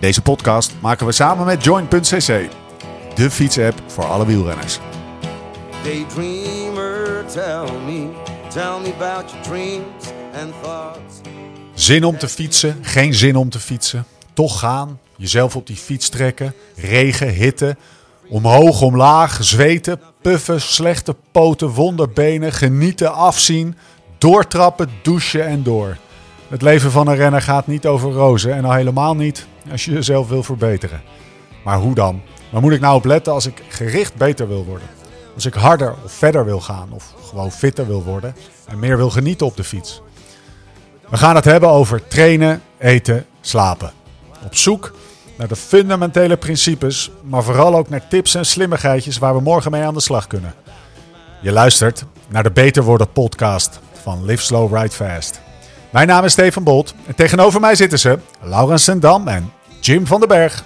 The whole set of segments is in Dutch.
Deze podcast maken we samen met Join.cc, de fietsapp voor alle wielrenners. Daydreamer, tell me, tell me about your dreams and thoughts. Zin om te fietsen, geen zin om te fietsen. Toch gaan, jezelf op die fiets trekken, regen, hitte, omhoog, omlaag, zweten, puffen, slechte poten, wonderbenen, genieten, afzien, doortrappen, douchen en door. Het leven van een renner gaat niet over rozen en al helemaal niet als je jezelf wil verbeteren. Maar hoe dan? Waar moet ik nou op letten als ik gericht beter wil worden? Als ik harder of verder wil gaan of gewoon fitter wil worden en meer wil genieten op de fiets? We gaan het hebben over trainen, eten, slapen. Op zoek naar de fundamentele principes, maar vooral ook naar tips en slimmigheidjes waar we morgen mee aan de slag kunnen. Je luistert naar de Beter Worden podcast van Live Slow Ride Fast. Mijn naam is Steven Bolt en tegenover mij zitten ze Laurens Sendam en Jim van den Berg.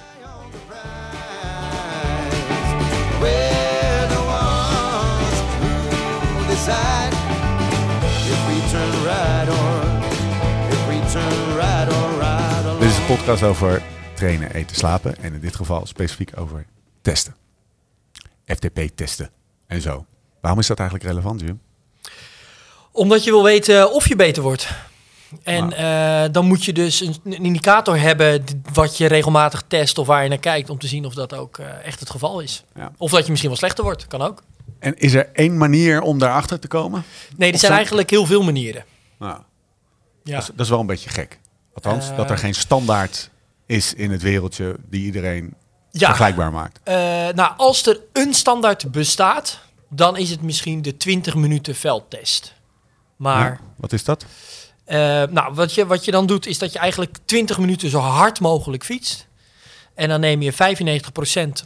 Dit is een podcast over trainen, eten, slapen en in dit geval specifiek over testen. FTP testen en zo. Waarom is dat eigenlijk relevant, Jim? Omdat je wil weten of je beter wordt. En eh, dan moet je dus een, een indicator hebben wat je regelmatig test of waar je naar kijkt om te zien of dat ook eh, echt het geval is. Ja. Of dat je misschien wel slechter wordt, kan ook. En is er één manier om daarachter te komen? Nee, er zijn eigenlijk heel veel manieren. Nou, Ja. dat, is, dat is wel een beetje gek. Althans, Eh. dat er geen standaard is in het wereldje die iedereen Ja. vergelijkbaar maakt. Eh, nou, als er een standaard bestaat, dan is het misschien de 20 minuten veldtest. Maar Ja, wat is dat? Eh, nou, wat je, wat je dan doet, is dat je eigenlijk 20 minuten zo hard mogelijk fietst. En dan neem je 95%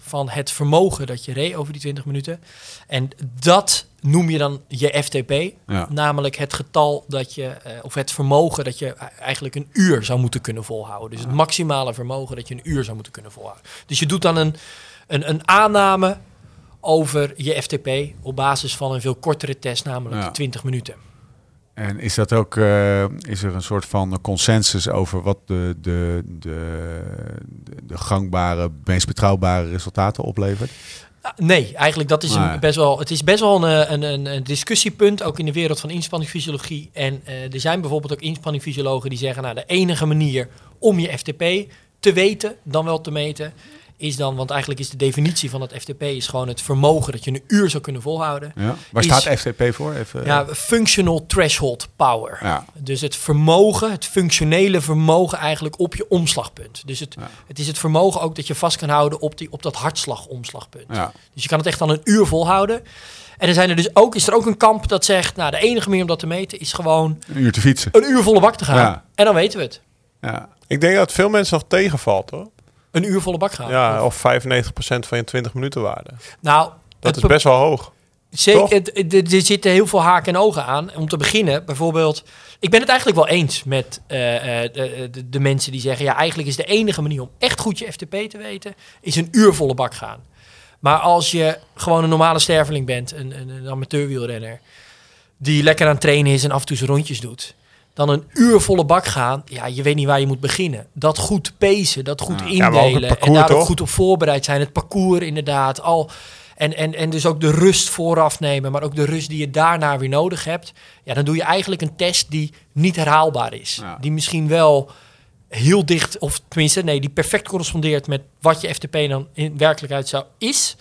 van het vermogen dat je reed over die 20 minuten. En dat noem je dan je FTP. Ja. Namelijk het getal dat je, eh, of het vermogen dat je eigenlijk een uur zou moeten kunnen volhouden. Dus het maximale vermogen dat je een uur zou moeten kunnen volhouden. Dus je doet dan een, een, een aanname over je FTP op basis van een veel kortere test, namelijk Ja. 20 minuten. En is dat ook, eh, is er een soort van consensus over wat de, de, de, de, gangbare, meest betrouwbare resultaten oplevert? Ah, Nee, eigenlijk dat is een Nee. best wel. Het is best wel een, een, een, een discussiepunt, ook in de wereld van inspanningsfysiologie. En eh, er zijn bijvoorbeeld ook inspanningsfysiologen die zeggen, nou, de enige manier om je FTP te weten, dan wel te meten, is dan, want eigenlijk is de definitie van het FTP is gewoon het vermogen dat je een uur zou kunnen volhouden. Ja. Waar Is- staat FTP voor? Even, Ja, functional threshold power. Ja. Dus het vermogen, het functionele vermogen eigenlijk op je omslagpunt. Dus het, Ja. het is het vermogen ook dat je vast kan houden op, die, op dat hartslagomslagpunt. Ja. Dus je kan het echt dan een uur volhouden. En er zijn er dus ook, is er ook een kamp dat zegt, nou de enige manier om dat te meten is gewoon Een uur te fietsen. een uur volle bak te gaan. Ja. En dan weten we het. Ja. Ik denk dat veel mensen nog tegenvalt hoor. Een uur volle bak gaan. Ja, of 95% van je 20 minuten waarde. Nou, Dat is best wel hoog. Zeker, er zitten heel veel haken en ogen aan. Om te beginnen, bijvoorbeeld... Ik ben het eigenlijk wel eens met eh, eh, de mensen die zeggen... ja, eigenlijk is de enige manier om echt goed je FTP te weten... is een uur volle bak gaan. Maar als je gewoon een normale sterveling bent... een, een, een amateurwielrenner... die lekker aan het trainen is en af en toe zijn rondjes doet... dan een uur volle bak gaan... ja, je weet niet waar je moet beginnen. Dat goed pacen, dat goed Ja. Ja, indelen... en daar ook goed op voorbereid zijn. Het parcours inderdaad, al... En, en, en dus ook de rust vooraf nemen, maar ook de rust die je daarna weer nodig hebt. Ja, dan doe je eigenlijk een test die niet herhaalbaar is. Ja. Die misschien wel heel dicht, of tenminste, nee, die perfect correspondeert met wat je FTP dan in werkelijkheid zou is.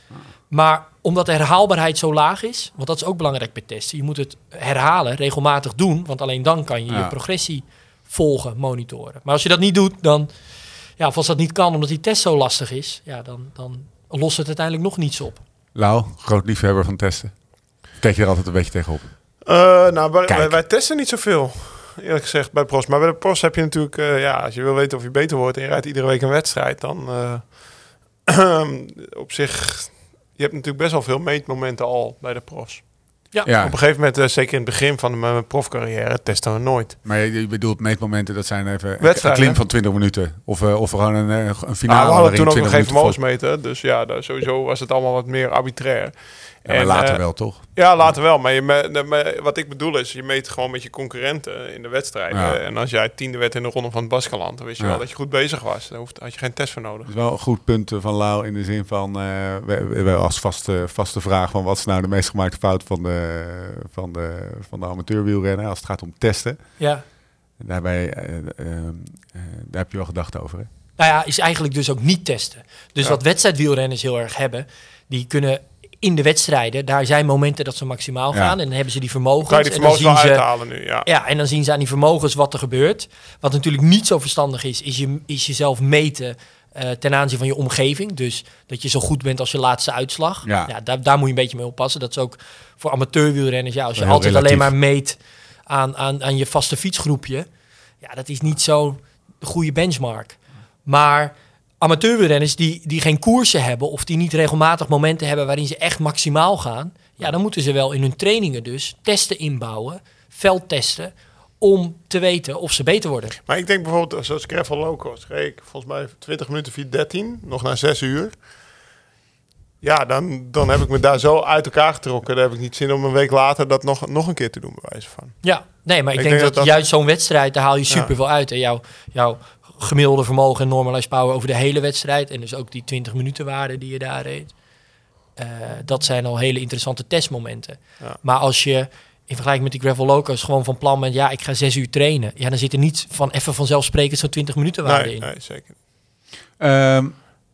Maar omdat de herhaalbaarheid zo laag is, want dat is ook belangrijk bij testen. Je moet het herhalen, regelmatig doen, want alleen dan kan je Ja. je progressie volgen, monitoren. Maar als je dat niet doet, dan, ja, of als dat niet kan omdat die test zo lastig is, ja, dan, dan lost het uiteindelijk nog niets op. Lau, groot liefhebber van testen. Kijk je er altijd een beetje tegenop? Eh, nou, wij, Kijk. wij, wij testen niet zoveel, eerlijk gezegd, bij Pros. Maar bij de Pros heb je natuurlijk, eh, ja, als je wil weten of je beter wordt en je rijdt iedere week een wedstrijd, dan eh, op zich, je hebt natuurlijk best wel veel meetmomenten al bij de Pros. Ja. Ja. Op een gegeven moment, eh, zeker in het begin van mijn profcarrière, testen we nooit. Maar je, je bedoelt meetmomenten, dat zijn even een- klim van 20 minuten. Of, eh, of gewoon een, eh, een finale Nou, we hadden toen ook 20 nog geen vermogensmeter. Dus ja, daar, sowieso was het allemaal wat meer arbitrair. Ja, En, later wel, toch? Ja, later wel. Maar je me- de- me- wat ik bedoel is, je meet gewoon met je concurrenten in de wedstrijden. Ja. En als jij tiende werd in de ronde van het Baskeland, dan wist je Ja. wel dat je goed bezig was. Daar hoeft, had je geen test voor nodig. Dat is wel een goed punt van Lau in de zin van... we, als vaste, vaste vraag van wat is nou de meest gemaakte fout van de, van de, van de amateurwielrennen als het gaat om testen. Ja. Daarbij, eh, eh, eh, daar heb je wel gedacht over, hè? Nou ja, is eigenlijk dus ook niet testen. Dus Ja. wat wedstrijdwielrenners heel erg hebben, die kunnen in de wedstrijden, daar zijn momenten dat ze maximaal Ja. gaan en dan hebben ze die vermogens. Kan je die en dan zien ze, uithalen nu, ja. ja, en dan zien ze aan die vermogens wat er gebeurt. Wat natuurlijk niet zo verstandig is, is, je, is jezelf meten eh, ten aanzien van je omgeving. Dus dat je zo goed bent als je laatste uitslag. Ja. daar, daar moet je een beetje mee oppassen. Dat is ook voor amateurwielrenners. Ja, als je altijd relatief. alleen maar meet aan, aan, aan je vaste fietsgroepje. Ja, dat is niet zo de goede benchmark. Maar amateurwielrenners die, die geen koersen hebben... of die niet regelmatig momenten hebben waarin ze echt maximaal gaan... ja, dan moeten ze wel in hun trainingen dus testen inbouwen, veldtesten... om te weten of ze beter worden. Maar ik denk bijvoorbeeld, zoals Gravel Low Cost, ik volgens mij 20 minuten 413, nog na 6 uur. Ja, dan, dan heb ik me daar zo uit elkaar getrokken. Dan heb ik niet zin om een week later dat nog, nog een keer te doen, bij wijze van. Ja, nee, maar ik, Ik denk, denk dat, dat dat- juist zo'n wedstrijd, daar haal je Ja. super veel uit. En jouw, jouw gemiddelde vermogen en normalized power over de hele wedstrijd... en dus ook die 20 minuten waarde die je daar reed... eh, dat zijn al hele interessante testmomenten. Ja. Maar als je in vergelijking met die gravel locos gewoon van plan bent... ja, ik ga zes uur trainen. Ja, dan zit er niet van even vanzelfsprekend zo'n 20 minuten waarde Nee, in. nee, zeker. Ehm,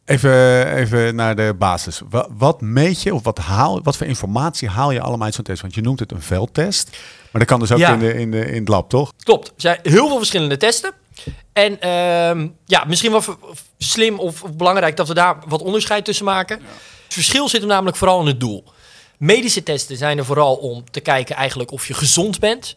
even, even naar de basis. Wat, wat meet je of wat, haal, wat voor informatie haal je allemaal uit zo'n test? Want je noemt het een veldtest. Maar dat kan dus ook Ja. in, de, in, de, in het lab, toch? Klopt. Er zijn heel veel verschillende testen. En ehm, ja, misschien wel slim of, of belangrijk dat we daar wat onderscheid tussen maken. Het verschil zit hem namelijk vooral in het doel. Medische testen zijn er vooral om te kijken eigenlijk of je gezond bent.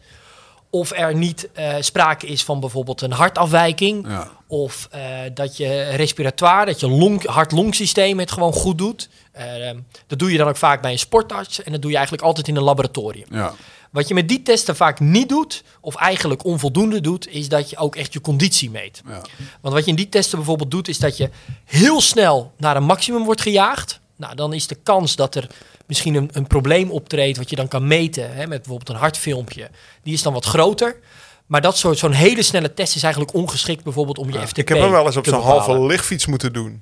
Of er niet eh, sprake is van bijvoorbeeld een hartafwijking. Ja. Of eh, dat je respiratoire, dat je long, hart-longsysteem het gewoon goed doet. Eh, dat doe je dan ook vaak bij een sportarts. En dat doe je eigenlijk altijd in een laboratorium. Ja. Wat je met die testen vaak niet doet, of eigenlijk onvoldoende doet, is dat je ook echt je conditie meet. Ja. Want wat je in die testen bijvoorbeeld doet, is dat je heel snel naar een maximum wordt gejaagd. Nou, dan is de kans dat er misschien een, een probleem optreedt, wat je dan kan meten, hè, met bijvoorbeeld een hartfilmpje, die is dan wat groter. Maar dat soort, zo'n hele snelle test is eigenlijk ongeschikt bijvoorbeeld om je FTP Ik heb hem wel eens op zo'n halve lichtfiets moeten doen.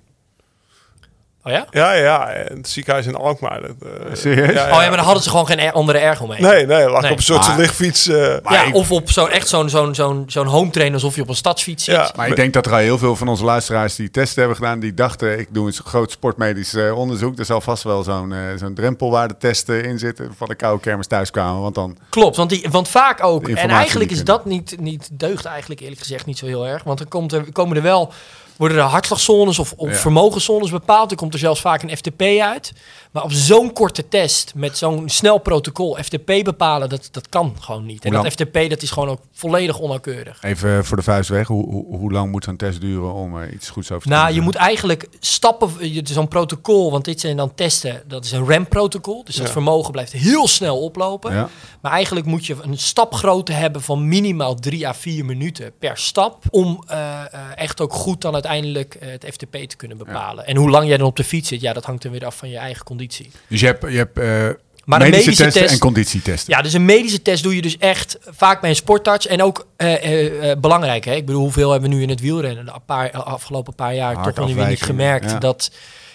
Oh ja? Ja, ja, in het ziekenhuis in Alkmaar. Dat, eh, Serieus? Ja, Oh ja, maar dan hadden ze gewoon geen er- andere ergo mee. Nee, nee, lag Nee. op een soort Maar- lichtfiets. eh, ja, ik- of op zo, echt zo'n zo'n zo'n zo'n home trainer alsof je op een stadsfiets zit. Ja. Maar ik denk dat er al heel veel van onze luisteraars die testen hebben gedaan, die dachten, ik doe een groot sportmedisch eh, onderzoek. Er zal vast wel zo'n zo'n drempelwaardetest in zitten van de koude kermis thuiskomen. Want dan, Klopt, want, die, want vaak ook. En eigenlijk is dat niet, niet deugt eigenlijk eerlijk gezegd niet zo heel erg. Want dan komt er, komen er wel, worden er hartslagzones of, of Ja. vermogenszones bepaald. Er komt er zelfs vaak een FTP uit. Maar op zo'n korte test, met zo'n snel protocol, FTP bepalen, dat, dat kan gewoon niet. En dat? FTP, dat is gewoon ook volledig onnauwkeurig. even voor de vuist weg, hoe, hoe, hoe lang moet zo'n test duren om er iets goeds over te Nou, je moet eigenlijk stappen, je- zo'n protocol, want dit zijn dan testen, dat is een RAM-protocol. Dus dat Ja. vermogen blijft heel snel oplopen. Ja. Maar eigenlijk moet je een stapgrootte hebben van minimaal 3 à 4 minuten per stap. Om eh, eh, echt ook goed dan uiteindelijk eh, het FTP te kunnen bepalen. En hoe lang jij dan op de fiets zit, ja, dat hangt dan weer af van je eigen conditie. Dus je hebt, je hebt eh, Maar een medische, medische testen test- en conditietesten. Ja, dus een medische test doe je dus echt vaak bij een sportarts. En ook eh, eh, eh, belangrijk, hè? ik bedoel, hoeveel hebben we nu in het wielrennen de paar, afgelopen paar jaar toch nog niet weer niet gemerkt ja. dat,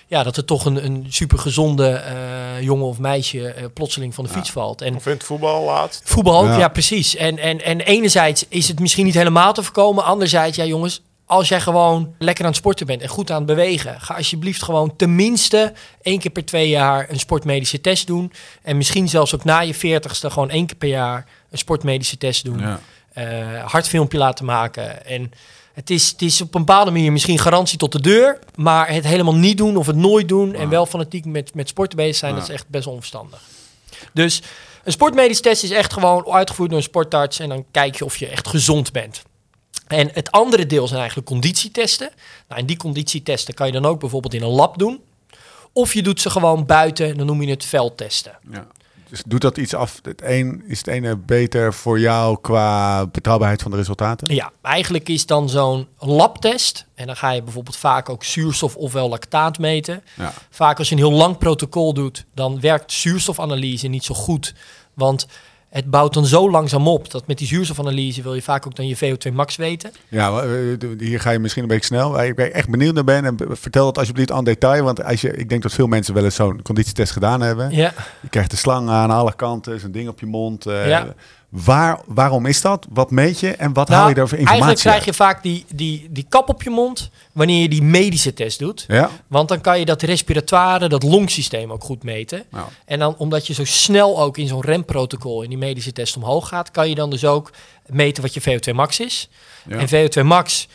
ja, dat er toch een, een supergezonde eh jongen of meisje eh, plotseling van de fiets valt. En Of in het voetbal laatst. Voetbal ook, Ja. ja, precies. En, en, en enerzijds is het misschien niet helemaal te voorkomen. Anderzijds, ja jongens, als jij gewoon lekker aan het sporten bent en goed aan het bewegen, ga alsjeblieft gewoon tenminste één keer per twee jaar een sportmedische test doen. En misschien zelfs ook na je veertigste gewoon één keer per jaar een sportmedische test doen. Ja. Eh, hartfilmpje laten maken. En het is, het is op een bepaalde manier misschien garantie tot de deur, maar het helemaal niet doen of het nooit doen en wel fanatiek met, met sporten bezig zijn, Ja. dat is echt best onverstandig. Dus een sportmedisch test is echt gewoon uitgevoerd door een sportarts en dan kijk je of je echt gezond bent. En het andere deel zijn eigenlijk conditietesten. Nou, en die conditietesten kan je dan ook bijvoorbeeld in een lab doen. Of je doet ze gewoon buiten, dan noem je het veldtesten. Ja. Dus doet dat iets af? Het een, is het ene beter voor jou qua betrouwbaarheid van de resultaten? Ja, eigenlijk is dan zo'n labtest. En dan ga je bijvoorbeeld vaak ook zuurstof ofwel lactaat meten. Ja. Vaak als je een heel lang protocol doet, dan werkt zuurstofanalyse niet zo goed. Want het bouwt dan zo langzaam op dat met die zuurstofanalyse wil je vaak ook dan je VO2 max weten. Ja, maar, eh, hier ga je misschien een beetje snel. Waar ik echt benieuwd naar ben. En vertel het alsjeblieft aan detail. Want als je, ik denk dat veel mensen wel eens zo'n conditietest gedaan hebben. Ja, Je krijgt de slang aan alle kanten, zo'n ding op je mond. eh, Ja. Waar, waarom is dat? Wat meet je? En wat Nou, haal je daar voor informatie eigenlijk krijg je vaak die, die, die kap op je mond wanneer je die medische test doet. Ja? Want dan kan je dat respiratoire, dat longsysteem ook goed meten. Nou, En dan omdat je zo snel ook in zo'n remprotocol in die medische test omhoog gaat, kan je dan dus ook meten wat je VO2 max is. ja. En VO2 max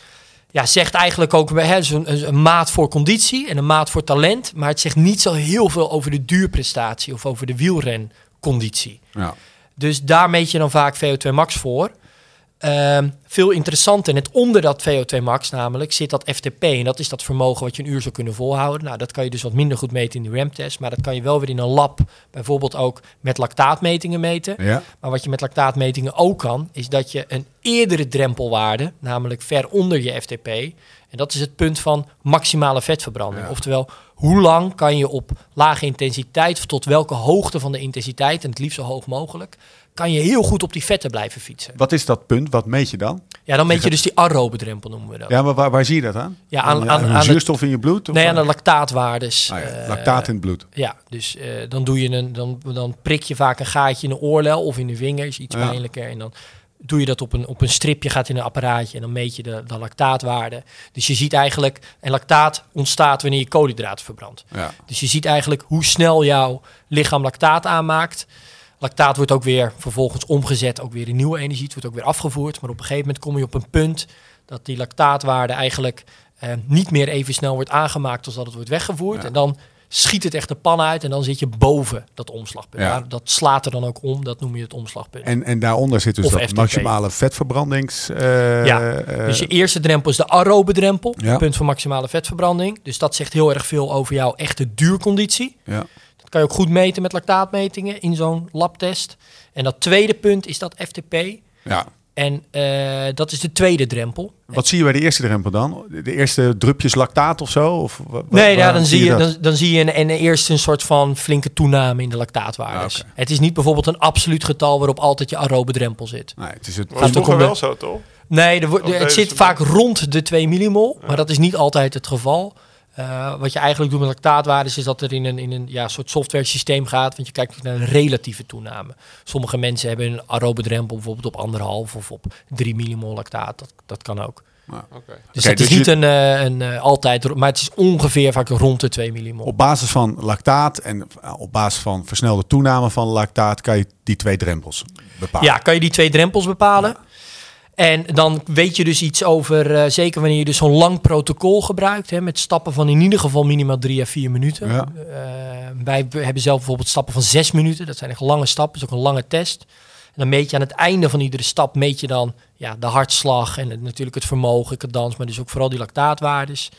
ja, zegt eigenlijk ook hè, een, een maat voor conditie en een maat voor talent. Maar het zegt niet zo heel veel over de duurprestatie of over de wielrenconditie. ja. Dus daar meet je dan vaak VO2 max voor. Ehm, veel interessanter, net onder dat VO2 max namelijk, zit dat FTP. En dat is dat vermogen wat je een uur zou kunnen volhouden. Nou, dat kan je dus wat minder goed meten in de RAM-test. Maar dat kan je wel weer in een lab bijvoorbeeld ook met lactaatmetingen meten. ja. Maar wat je met lactaatmetingen ook kan, is dat je een eerdere drempelwaarde, namelijk ver onder je FTP, en dat is het punt van maximale vetverbranding. Ja. Oftewel, hoe lang kan je op lage intensiteit, of tot welke hoogte van de intensiteit, en het liefst zo hoog mogelijk, kan je heel goed op die vetten blijven fietsen. Wat is dat punt? Wat meet je dan? Ja, dan meet je dus die aerobe drempel, noemen we dat. Ja, maar waar, waar zie je dat aan? Ja, aan- Aan, aan- zuurstof in je bloed? Of Nee, aan de waar? lactaatwaardes. Ah ja, eh, lactaat in het bloed. Ja, dus eh, dan, doe je een, dan, dan prik je vaak een gaatje in de oorlel of in de vinger, is iets Ja. pijnlijker. En dan doe je dat op een, op een stripje, gaat in een apparaatje en dan meet je de, de lactaatwaarde. Dus je ziet eigenlijk, en lactaat ontstaat wanneer je koolhydraten verbrandt. Ja. Dus je ziet eigenlijk hoe snel jouw lichaam lactaat aanmaakt. Lactaat wordt ook weer vervolgens omgezet, ook weer in nieuwe energie. Het wordt ook weer afgevoerd. Maar op een gegeven moment kom je op een punt dat die lactaatwaarde eigenlijk eh, niet meer even snel wordt aangemaakt als dat het wordt weggevoerd. Ja. En dan schiet het echt de pan uit en dan zit je boven dat omslagpunt. Ja. Dat slaat er dan ook om, dat noem je het omslagpunt. En, en daaronder zit dus Of dat FTP. maximale vetverbrandings... eh, Ja, eh, dus je eerste drempel is de aerobe drempel, Ja. punt van maximale vetverbranding. Dus dat zegt heel erg veel over jouw echte duurconditie. ja. Dat kan je ook goed meten met lactaatmetingen in zo'n labtest. En dat tweede punt is dat FTP. ja. En eh, dat is de tweede drempel. Wat zie je bij de eerste drempel dan? De eerste drupjes lactaat of zo? Of Nee, ja, dan, zie je, dan, dan zie je een, een, eerst een soort van flinke toename in de lactaatwaardes. Ah. Het is niet bijvoorbeeld een absoluut getal waarop altijd je aerobe drempel zit. Nee, het is het. Was Gaat vroeger de- wel zo, toch? Nee, er wordt- Of het zit vaak rond de 2 millimol, maar dat is niet altijd het geval. Eh, wat je eigenlijk doet met lactaatwaardes is dat er in een, in een ja, soort software systeem gaat, want je kijkt naar een relatieve toename. Sommige mensen hebben een aerobe drempel bijvoorbeeld op anderhalf of op 3 millimol lactaat. Dat, dat kan ook. Oké. Dus het is dus niet je- een, eh, een eh, altijd, maar het is ongeveer vaak rond de 2 millimol. Op basis van lactaat en op basis van versnelde toename van lactaat kan je die twee drempels bepalen. Ja, kan je die twee drempels bepalen. En dan weet je dus iets over, eh, zeker wanneer je dus zo'n lang protocol gebruikt, hè, met stappen van in ieder geval minimaal drie à vier minuten. Ja. Eh, wij hebben zelf bijvoorbeeld stappen van zes minuten, dat zijn echt lange stappen, dat is ook een lange test. En dan meet je aan het einde van iedere stap, meet je dan ja, de hartslag en het, natuurlijk het vermogen, cadans, maar dus ook vooral die lactaatwaardes.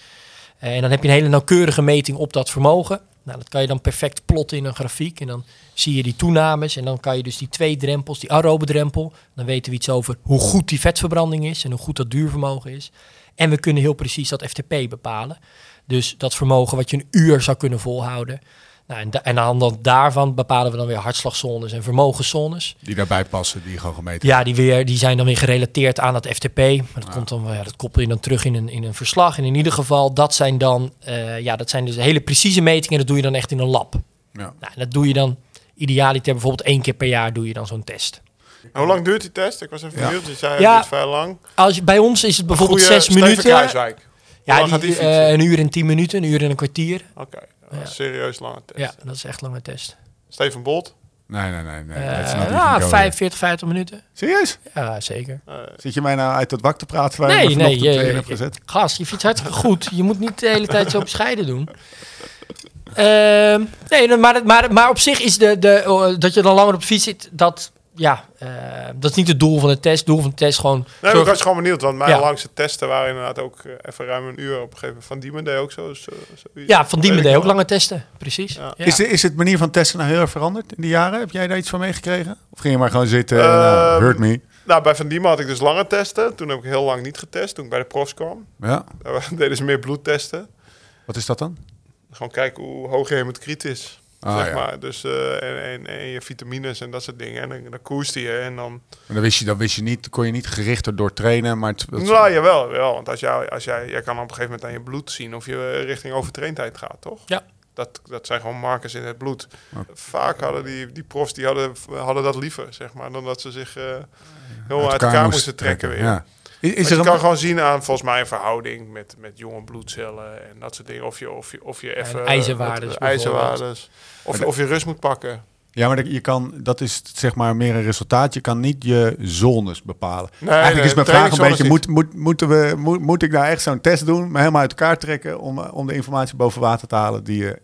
Eh, en dan heb je een hele nauwkeurige meting op dat vermogen. Nou, dat kan je dan perfect plotten in een grafiek. En dan zie je die toenames. En dan kan je dus die twee drempels, die aerobe drempel. Dan weten we iets over hoe goed die vetverbranding is en hoe goed dat duurvermogen is. En we kunnen heel precies dat FTP bepalen. Dus dat vermogen wat je een uur zou kunnen volhouden. Nou, en, da- en aan de hand daarvan bepalen we dan weer hartslagzones en vermogenszones. Die daarbij passen, die gewoon gemeten Ja, die, weer, die zijn dan weer gerelateerd aan het FTP. Maar dat, komt dan, ja, dat koppel je dan terug in een, in een verslag. En in ieder geval, dat zijn dan eh, ja, dat zijn dus hele precieze metingen. Dat doe je dan echt in een lab. Ja. Nou, en dat doe je dan idealiter bijvoorbeeld één keer per jaar doe je dan zo'n test. En hoe lang duurt die test? Ik was even Ja. benieuwd. Je zei Ja. het vrij lang. Als je, bij ons is het bijvoorbeeld Goeie zes Steven minuten. Kruiswijk. Ja, die, die eh, een uur en tien minuten, een uur en een kwartier. Oké, Ja. een serieus lange test. Ja, dat is echt een lange test. Steven Bolt. Nee, nee, nee. nee. Eh, ja, going. 45, 50 minuten. Serieus? Ja, zeker. Eh, Zit je mij nou uit het wak te praten waar je Nee, me nee, vanochtend je- tegen hebt je- gezet? Gast, je fietst hartstikke goed. Je moet niet de hele tijd zo bescheiden doen. Ehm, nee, maar, maar, maar op zich is de, de, oh, dat je dan langer op de fiets zit, dat ja, eh, dat is niet het doel van de test. Het doel van de test is gewoon... Nee, zorg- ik was gewoon benieuwd, want mijn Ja. langste testen waren inderdaad ook eh, even ruim een uur op een gegeven moment. Van Diemen deed ook zo. ja, van die deed ook lange testen. Precies. Ja. Ja. Is, de, is het manier van testen nou heel erg veranderd in die jaren? Heb jij daar iets van meegekregen? Of ging je maar gewoon zitten en Ehm, hurt me? Nou, bij Van Diemen had ik dus lange testen. Toen heb ik heel lang niet getest, toen ik bij de profs kwam. Ja. Daar deden ze meer bloedtesten. Wat is dat dan? Gewoon kijken hoe hoog je hemocriet is. Ah, zeg ja. maar. Dus, eh, en, en, en je vitamines en dat soort dingen. En dan, dan koerste je en dan... Maar dan wist je, dan wist je niet, kon je niet gerichter door trainen, maar het, het- Nou, jawel, wel. Want als jij, als jij, jij kan op een gegeven moment aan je bloed zien of je richting overtraindheid gaat, toch? Ja. Dat, dat zijn gewoon markers in het bloed. Vaak hadden die, die profs die hadden, hadden dat liever, zeg maar, dan dat ze zich eh heel uit elkaar, moesten trekken weer. Ja. Is, is Want er je een, kan gewoon zien aan volgens mij een verhouding met, met jonge bloedcellen en dat soort dingen. Of je, of je, of je even... ijzerwaardes wat- bijvoorbeeld. ijzerwaardes. Of, je- of je rust moet pakken. ja, maar dat- je kan, dat is zeg maar meer een resultaat. Je kan niet je zones bepalen. Nee, Eigenlijk nee, is mijn vraag een beetje, moet, moet, moeten we, moet, moet ik nou echt zo'n test doen, me helemaal uit elkaar trekken om, eh, om de informatie boven water te halen die je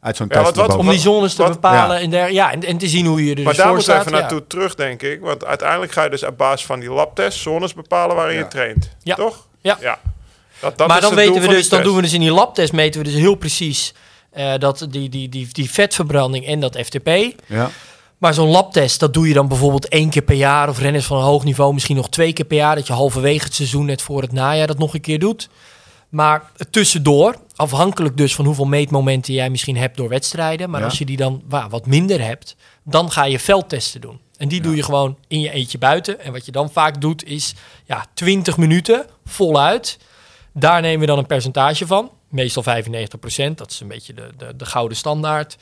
uit zo'n Ja, test wat- Om die zones te Wat- bepalen ja. en, der, ja, en, en te zien hoe je er Maar dus daar moeten we staat. even ja. naartoe terug, denk ik. Want uiteindelijk ga je dus op basis van die labtest zones bepalen waarin Ja. je traint. Ja. Toch? Ja. Dat, dat maar is dan het weten we dus, dan doen we dus in die labtest meten we dus heel precies eh, dat die, die, die, die vetverbranding en dat FTP. Ja. Maar zo'n labtest, dat doe je dan bijvoorbeeld één keer per jaar. Of renners van een hoog niveau misschien nog twee keer per jaar. Dat je halverwege het seizoen, net voor het najaar, dat nog een keer doet. Maar tussendoor, afhankelijk dus van hoeveel meetmomenten jij misschien hebt door wedstrijden. Maar Ja. als je die dan wa- wat minder hebt, dan ga je veldtesten doen. En die doe je gewoon in je eentje buiten. En wat je dan vaak doet is ja, 20 minuten voluit. Daar nemen we dan een percentage van. Meestal 95%. Dat is een beetje de, de, de gouden standaard.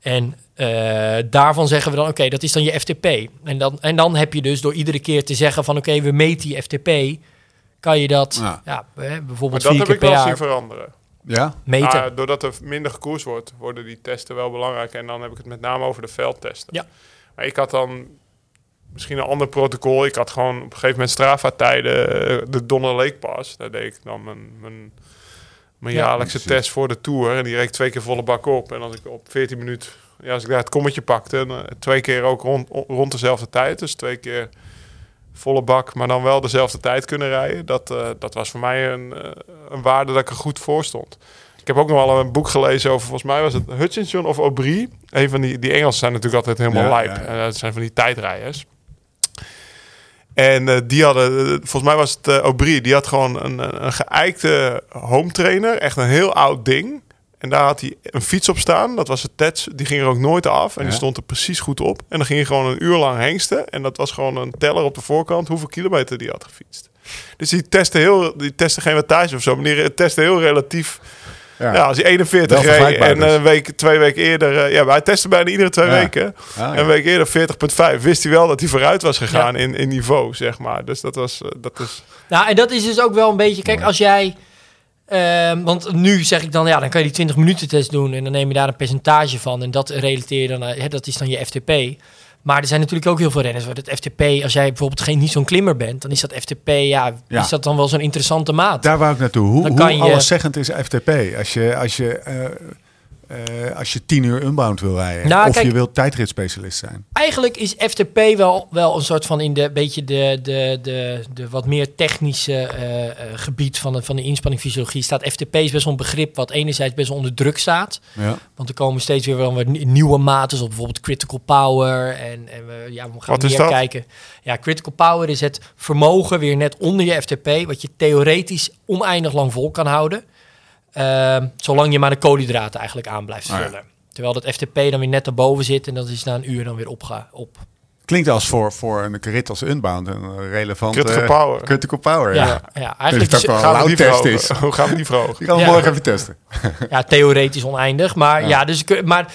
En eh, daarvan zeggen we dan, oké, dat is dan je FTP. En dan, en dan heb je dus door iedere keer te zeggen van, oké, we meten die FTP. Kan je dat Ja. Maar bijvoorbeeld dat vier heb keer ik per wel jaar zien veranderen. Ja? meten. Ah, doordat er minder gekoerst wordt, worden die testen wel belangrijk. En dan heb ik het met name over de veldtesten. Ja. Maar ik had dan misschien een ander protocol. Ik had gewoon op een gegeven moment Strava-tijden, eh, de Donner Lake Pass. Daar deed ik dan mijn, mijn, mijn Ja, jaarlijkse precies. test voor de Tour. En die reed ik twee keer volle bak op. En als ik op 14 minuten, ja, als ik daar het kommetje pakte, eh, twee keer ook rond, rond dezelfde tijd. Dus twee keer volle bak, maar dan wel dezelfde tijd kunnen rijden. Dat, eh, dat was voor mij een, eh, een waarde dat ik er goed voor stond. Ik heb ook nog wel een boek gelezen over, volgens mij was het Hutchinson of Aubry. Een van die, die Engelsen zijn natuurlijk altijd helemaal Ja, lijp. ja. En dat zijn van die tijdrijders. En eh, die hadden, eh, volgens mij was het eh Aubry, die had gewoon een, een, een geëikte home trainer. Echt een heel oud ding. En daar had hij een fiets op staan. Dat was het TEDS. Die ging er ook nooit af. En Ja. die stond er precies goed op. En dan ging hij gewoon een uur lang hengsten. En dat was gewoon een teller op de voorkant hoeveel kilometer die had gefietst. Dus die testte, heel, die testte geen wattage of zo. Maar die testte heel relatief. Ja. Ja, als hij 41 Wel reed en dus. een week, twee weken eerder... eh, ja, maar hij testte bijna iedere twee Ja. weken. Ah, ja. Een week eerder 40,5. Wist hij wel dat hij vooruit was gegaan in, in niveau, zeg maar. Dus dat was... eh, dat is, Nou, en dat is dus ook wel een beetje... Kijk, als jij... ehm, want nu zeg ik dan, ja, dan kan je die 20 minuten test doen... en dan neem je daar een percentage van... en dat relateer je dan, naar- hè, dat is dan je FTP. Maar er zijn natuurlijk ook heel veel renners waar het FTP... als jij bijvoorbeeld geen, niet zo'n klimmer bent... dan is dat FTP, ja, Ja. is dat dan wel zo'n interessante maat. Daar wou ik naartoe. Hoe, hoe je- alleszeggend is FTP? Als je, als je, eh, eh, als je tien uur unbound wil rijden. Nou, of kijk- je wilt tijdritspecialist zijn. Eigenlijk is FTP wel, wel een soort van in de beetje de, de, de, de wat meer technische eh, eh, gebied van de, van de inspanningfysiologie. Staat FTP is best wel een begrip wat enerzijds best wel onder druk staat. Ja. Want er komen steeds weer wel nieuwe maten, zoals bijvoorbeeld critical power. En, en we, ja, we gaan Wat is meer dat? kijken. Ja, critical power is het vermogen weer net onder je FTP, wat je theoretisch oneindig lang vol kan houden. Ehm, zolang je maar de koolhydraten eigenlijk aan blijft Ah, ja. vullen. Terwijl dat FTP dan weer net daarboven zit en dat is na een uur dan weer opga op. Klinkt als voor, voor een rit als unbound een relevant... Critical eh, power. Critical power, Ja, ja. ja, eigenlijk ook wel- gaan we verhogen? is. Hoe gaan we die verhogen? Die kan we Ja. morgen even testen. ja, theoretisch oneindig. Maar ja, Ja. dus, maar,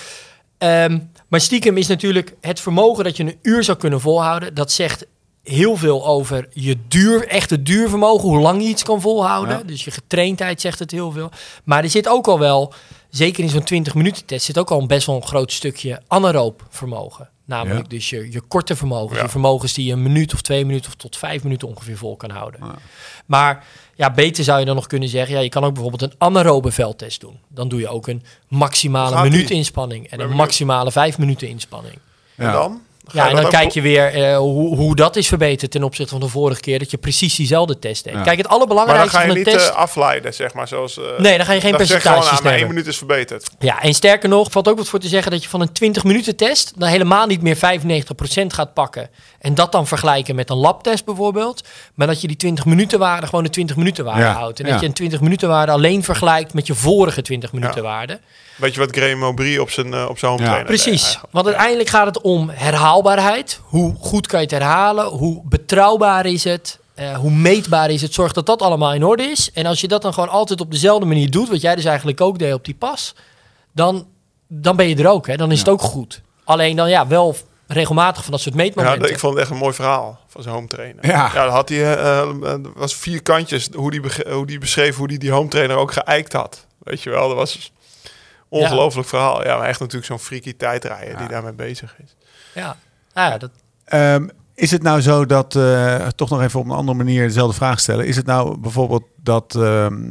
ehm, maar stiekem is natuurlijk het vermogen dat je een uur zou kunnen volhouden. Dat zegt heel veel over je duur, echte duurvermogen, hoe lang je iets kan volhouden. Ja. Dus je getraindheid zegt het heel veel. Maar er zit ook al wel, zeker in zo'n 20 minuten test, zit ook al een best wel een groot stukje anaeroop vermogen. Namelijk Ja. dus je, je korte vermogens. Ja. Je vermogens die je een minuut of twee minuten of tot vijf minuten ongeveer vol kan houden. Ja. Maar ja, beter zou je dan nog kunnen zeggen, ja, je kan ook bijvoorbeeld een anaerobe veldtest doen. Dan doe je ook een maximale minuut inspanning en een maximale vijf minuten inspanning. En dan? Ja, en dan kijk je weer eh, hoe, hoe dat is verbeterd ten opzichte van de vorige keer. Dat je precies diezelfde test deed. Ja. Kijk, het Maar dan allerbelangrijkste ga je van een niet test... afleiden, zeg maar. Zoals, eh, nee, dan ga je geen percentages ah, maar één nemen. minuut is verbeterd. Ja, en sterker nog, valt ook wat voor te zeggen dat je van een 20 minuten test dan helemaal niet meer 95% gaat pakken. En dat dan vergelijken met een labtest bijvoorbeeld. Maar dat je die 20 minuten waarde gewoon de 20 minuten waarde Ja, houdt. En ja. dat je een 20 minuten waarde alleen vergelijkt met je vorige 20 minuten waarde. Weet je wat Graham Aubry op zijn, eh, op zijn home trainer Precies. Want uiteindelijk gaat het om herhaalbaarheid. Hoe goed kan je het herhalen? Hoe betrouwbaar is het? Eh, hoe meetbaar is het? Zorg dat dat allemaal in orde is. En als je dat dan gewoon altijd op dezelfde manier doet, wat jij dus eigenlijk ook deed op die pas, dan, dan ben je er ook. Hè? Dan is het ook goed. Alleen dan ja, wel regelmatig van dat soort Ja, meetmomenten. ik vond het echt een mooi verhaal van zijn home trainer. Ja. ja dan had hij, er was vier kantjes hoe die, hoe die beschreef hoe die die home trainer ook geëikt had. Weet je wel, dat was een ongelooflijk verhaal. Ja, maar echt natuurlijk zo'n freaky tijdrijder die daarmee bezig is. ja. Nou ja, dat, Ehm, is het nou zo dat, eh, toch nog even op een andere manier dezelfde vraag stellen. Is het nou bijvoorbeeld dat, ehm,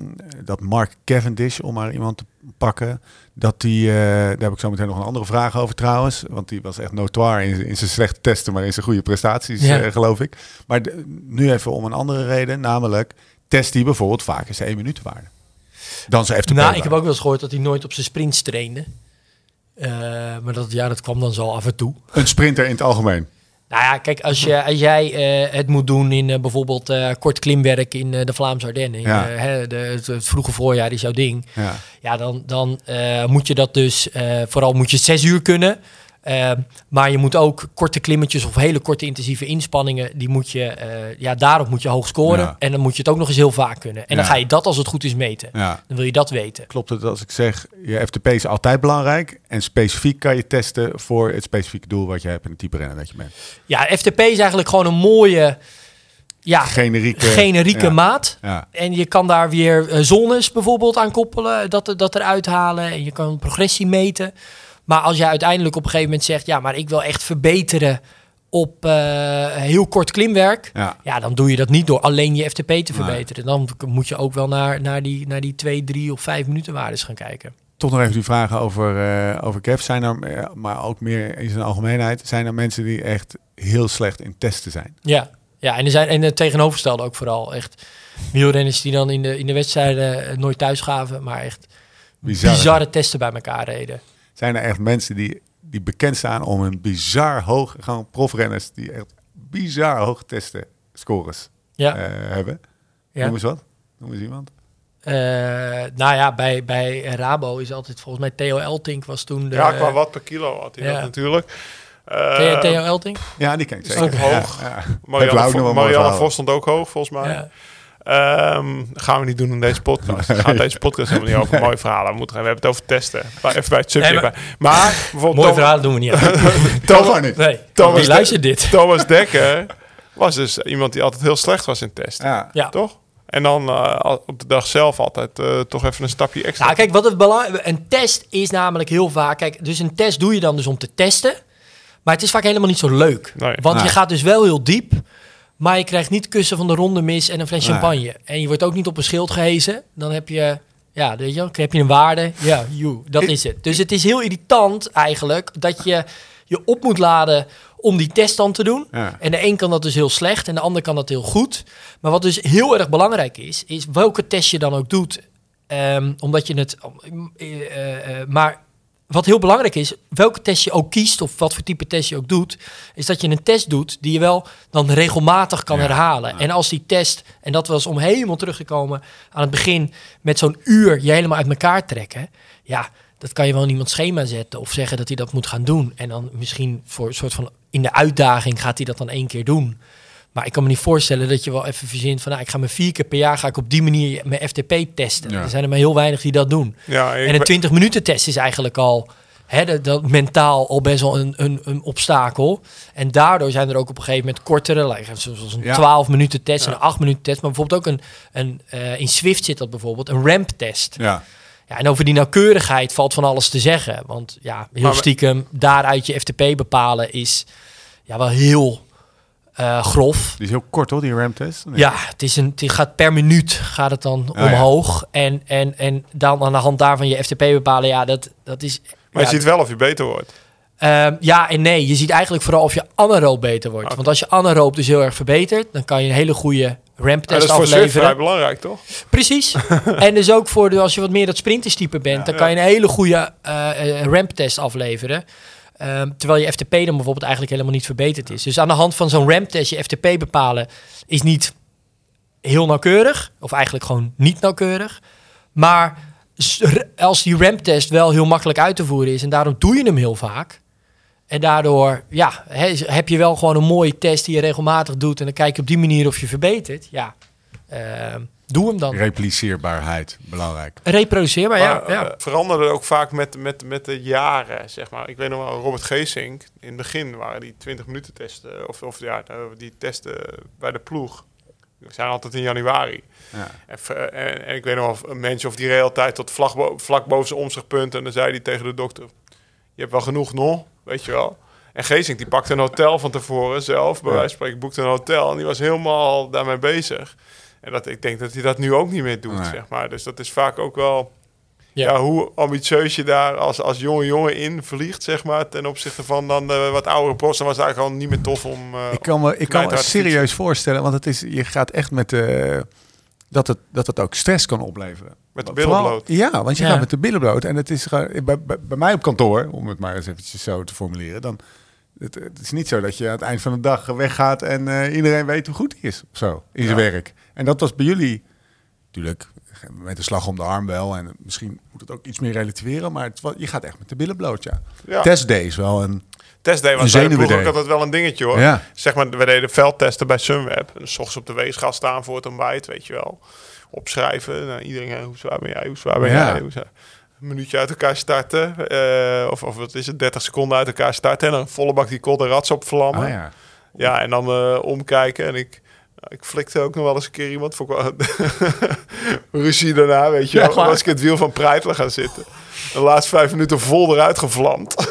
dat Mark Cavendish, om maar iemand te pakken, dat die, eh, daar heb ik zo meteen nog een andere vraag over trouwens, want die was echt notoire in, in zijn slechte testen, maar in zijn goede prestaties, Ja. eh, geloof ik. Maar nu even om een andere reden, namelijk test die bijvoorbeeld vaker zijn 1 minuut waarde. Dan zijn FTP. nou, ik heb ook wel eens gehoord dat hij nooit op zijn sprints trainde. Eh, maar dat, ja, dat kwam dan zo af en toe. Een sprinter in het algemeen. Nou ja, kijk, als, je, als jij eh, het moet doen in eh, bijvoorbeeld eh, kort klimwerk in de Vlaamse Ardennen, Ja. hè, de, het, het vroege voorjaar is jouw ding. Ja. Ja, dan, dan moet je dat dus, vooral moet je zes uur kunnen. Eh, maar je moet ook korte klimmetjes of hele korte intensieve inspanningen, die moet je, eh, ja, daarop moet je hoog scoren. Ja. En dan moet je het ook nog eens heel vaak kunnen. En dan ga je dat als het goed is meten. ja. Dan wil je dat weten. Klopt het als ik zeg, je FTP is altijd belangrijk en specifiek kan je testen voor het specifieke doel wat je hebt en het type renner dat je bent. Ja, FTP is eigenlijk gewoon een mooie, ja, Generieke, generieke ja. maat. Ja. En je kan daar weer eh, zones bijvoorbeeld aan koppelen, dat, dat eruit halen. En je kan progressie meten. Maar als jij uiteindelijk op een gegeven moment zegt, ja, maar ik wil echt verbeteren op eh, heel kort klimwerk. Ja. Ja, dan doe je dat niet door alleen je FTP te verbeteren. Dan moet je ook wel naar, naar, die, naar die twee, drie of vijf minuten waardes gaan kijken. Toch nog even die vragen over, eh over Kev. Zijn er, eh, maar ook meer in zijn algemeenheid, zijn er mensen die echt heel slecht in testen zijn? Ja, ja en, er zijn, en het tegenovergestelde ook vooral. Echt wielrenners die dan in de, in de wedstrijden nooit thuis gaven, maar echt Bizar. bizarre testen bij elkaar reden. Zijn er echt mensen die, die bekend staan om een bizar hoog, gewoon profrenners die echt bizar hoge testen scores Ja. eh, hebben? Ja. Noem eens wat. Noem eens iemand. Eh, nou ja, bij, bij Rabo is altijd volgens mij Theo Eltink was toen de... ja, qua wat per kilo had hij ja. dat natuurlijk. Eh, Theo, Theo Eltink? Ja, die ken ik zeker. Ja, hoog. ja. Heb Marianne, Marianne. Vos stond ook hoog, volgens mij. Ehm, gaan we niet doen in deze podcast. Het gaat deze podcast helemaal niet over mooie verhalen. We, moeten, we hebben het over testen. Maar even bij het subje. Nee, maar- bij. maar bijvoorbeeld Mooie Tom- verhalen doen we niet gewoon niet. Nee, Thomas wie luistert dit? Thomas Dekker was dus iemand die altijd heel slecht was in testen. Ja. Ja. Toch? En dan eh, op de dag zelf altijd eh, toch even een stapje extra. Nou, kijk, wat het belang... Een test is namelijk heel vaak... Kijk, dus een test doe je dan dus om te testen. Maar het is vaak helemaal niet zo leuk. Nee. Want Nee. je gaat dus wel heel diep... Maar je krijgt niet kussen van de ronde mis en een fles champagne. En je wordt ook niet op een schild gehezen. Dan heb je... Ja, weet je, dan heb je een waarde. Ja, you, dat is het. Dus het is heel irritant eigenlijk dat je je op moet laden om die test dan te doen. Ja. En de een kan dat dus heel slecht en de ander kan dat heel goed. Maar wat dus heel erg belangrijk is, is welke test je dan ook doet. Ehm, omdat je het. eh, eh, eh, maar wat heel belangrijk is, welke test je ook kiest of wat voor type test je ook doet, is dat je een test doet die je wel dan regelmatig kan Ja, herhalen. En als die test, en dat was om helemaal terug te komen aan het begin, met zo'n uur je helemaal uit elkaar trekken. Ja, dat kan je wel in iemands schema zetten of zeggen dat hij dat moet gaan doen. En dan misschien voor een soort van in de uitdaging gaat hij dat dan één keer doen. Maar ik kan me niet voorstellen dat je wel even verzint van, nou, ik ga me vier keer per jaar ga ik op die manier mijn FTP testen. Ja. Er zijn er maar heel weinig die dat doen. ja, En een ben- 20 minuten test is eigenlijk al hè, dat, dat mentaal al best wel een, een, een obstakel. En daardoor zijn er ook op een gegeven moment kortere, like, zoals een Ja. 12 minuten test en een 8 minuten test. Maar bijvoorbeeld ook een, een eh, in Swift zit dat bijvoorbeeld, een ramp test. Ja. Ja, en over die nauwkeurigheid valt van alles te zeggen. Want ja, heel Maar- stiekem daaruit je FTP bepalen is ja, wel heel eh, grof. Die is heel kort hoor, die ramtest. Nee. Ja, het, is een, het gaat per minuut gaat het dan omhoog. En, en, en dan aan de hand daarvan je FTP bepalen, ja, dat, dat is... maar ja, je ziet wel of je beter wordt. Ehm, ja en nee. Je ziet eigenlijk vooral of je anaeroop beter wordt. Want als je anaeroop dus heel erg verbetert, dan kan je een hele goede Ja, dat ramptest is voor afleveren. vrij belangrijk, toch? Precies. en dus ook voor de, als je wat meer dat sprinterstype bent, dan kan je een hele goede ramptest afleveren. Ehm, terwijl je FTP dan bijvoorbeeld eigenlijk helemaal niet verbeterd is. Dus aan de hand van zo'n ramptest je FTP bepalen is niet heel nauwkeurig. Of eigenlijk gewoon niet nauwkeurig. Maar als die ramptest wel heel makkelijk uit te voeren is en daarom doe je hem heel vaak. En daardoor ja, he- heb je wel gewoon een mooie test die je regelmatig doet. En dan kijk je op die manier of je verbetert. Ja, ehm, doe hem dan. Repliceerbaarheid, belangrijk. Reproduceerbaar, ja. Maar, ja. eh, veranderde ook vaak met, met, met de jaren, zeg maar. Ik weet nog wel, Robert Geesink, in het begin waren die 20 minuten testen, of, of ja, eh, die testen bij de ploeg. Die zijn altijd in januari. Ja. En, v- en, en ik weet nog wel, een mens of die reed altijd tot vlak, bo- vlak boven zijn omslagpunt. En dan zei hij tegen de dokter, je hebt wel genoeg nog, weet je wel. En Geesink die pakte een hotel van tevoren zelf, bij Ja. wijze van spreken, boekte een hotel. En die was helemaal daarmee bezig. En dat, ik denk dat hij dat nu ook niet meer doet, Nee. zeg maar. Dus dat is vaak ook wel... Ja. Ja. hoe ambitieus je daar als, als jonge jongen in vliegt, zeg maar, ten opzichte van dan de wat oudere pros, dan was het eigenlijk gewoon niet meer tof om. eh, Ik kan me, ik kan me te serieus voorstellen, want het is, je gaat echt met de, dat, het, dat het ook stress kan opleveren. Met de billen Vooral- bloot. Ja, want je Ja. gaat met de billen bloot. En het is bij, bij, bij mij op kantoor, om het maar eens eventjes zo te formuleren, dan het, het is niet zo dat je aan het eind van de dag weggaat en eh, iedereen weet hoe goed hij is of zo in zijn Ja. werk. En dat was bij jullie natuurlijk met de slag om de arm wel. En misschien moet het ook iets meer relativeren, maar het, je gaat echt met de billen bloot, ja. Ja. Testday is wel een... Testday was bij de ploeg ook altijd wel een dingetje hoor. Ja. Zeg maar, we deden veldtesten bij Sunweb. En 's ochtends op de weegschaal staan voor het ontbijt, weet je wel. Opschrijven. Nou, iedereen, hoe zwaar ben jij? Hoe zwaar ben jij? Hoe zwaar- Een minuutje uit elkaar starten. eh, of, of wat is het, 30 seconden uit elkaar starten. En dan volle bak die kol de rats op vlammen. Ah, ja. Ja, en dan eh, omkijken. En ik, ik flikte ook nog wel eens een keer iemand. Wel ruzie daarna, weet je Ja, wel. was ik in het wiel van Preitler gaan zitten. De laatste vijf minuten vol eruit gevlamd.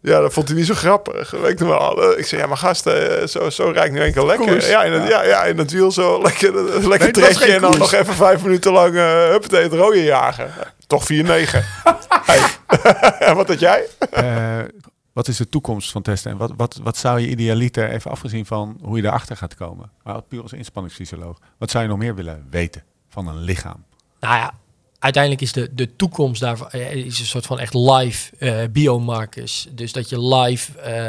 ja, dat vond hij niet zo grappig. Weet wel. ik zei, ja, maar gasten, eh, zo, zo rijd ik nu enkel lekker. Koers. Ja, in het, ja. Ja, in het wiel zo lekker, lekker Nee, het was trekje. En dan koers. nog even vijf minuten lang uh, huppatee het rode jagen. Toch 4-9. hey. En wat had jij? Eh, wat is de toekomst van testen? En wat, wat, wat zou je idealiter, even afgezien van hoe je daarachter gaat komen, maar puur als inspanningsfysioloog, wat zou je nog meer willen weten van een lichaam? Nou ja, uiteindelijk is de, de toekomst daarvan eh, is een soort van echt live eh, biomarkers. Dus dat je live, eh,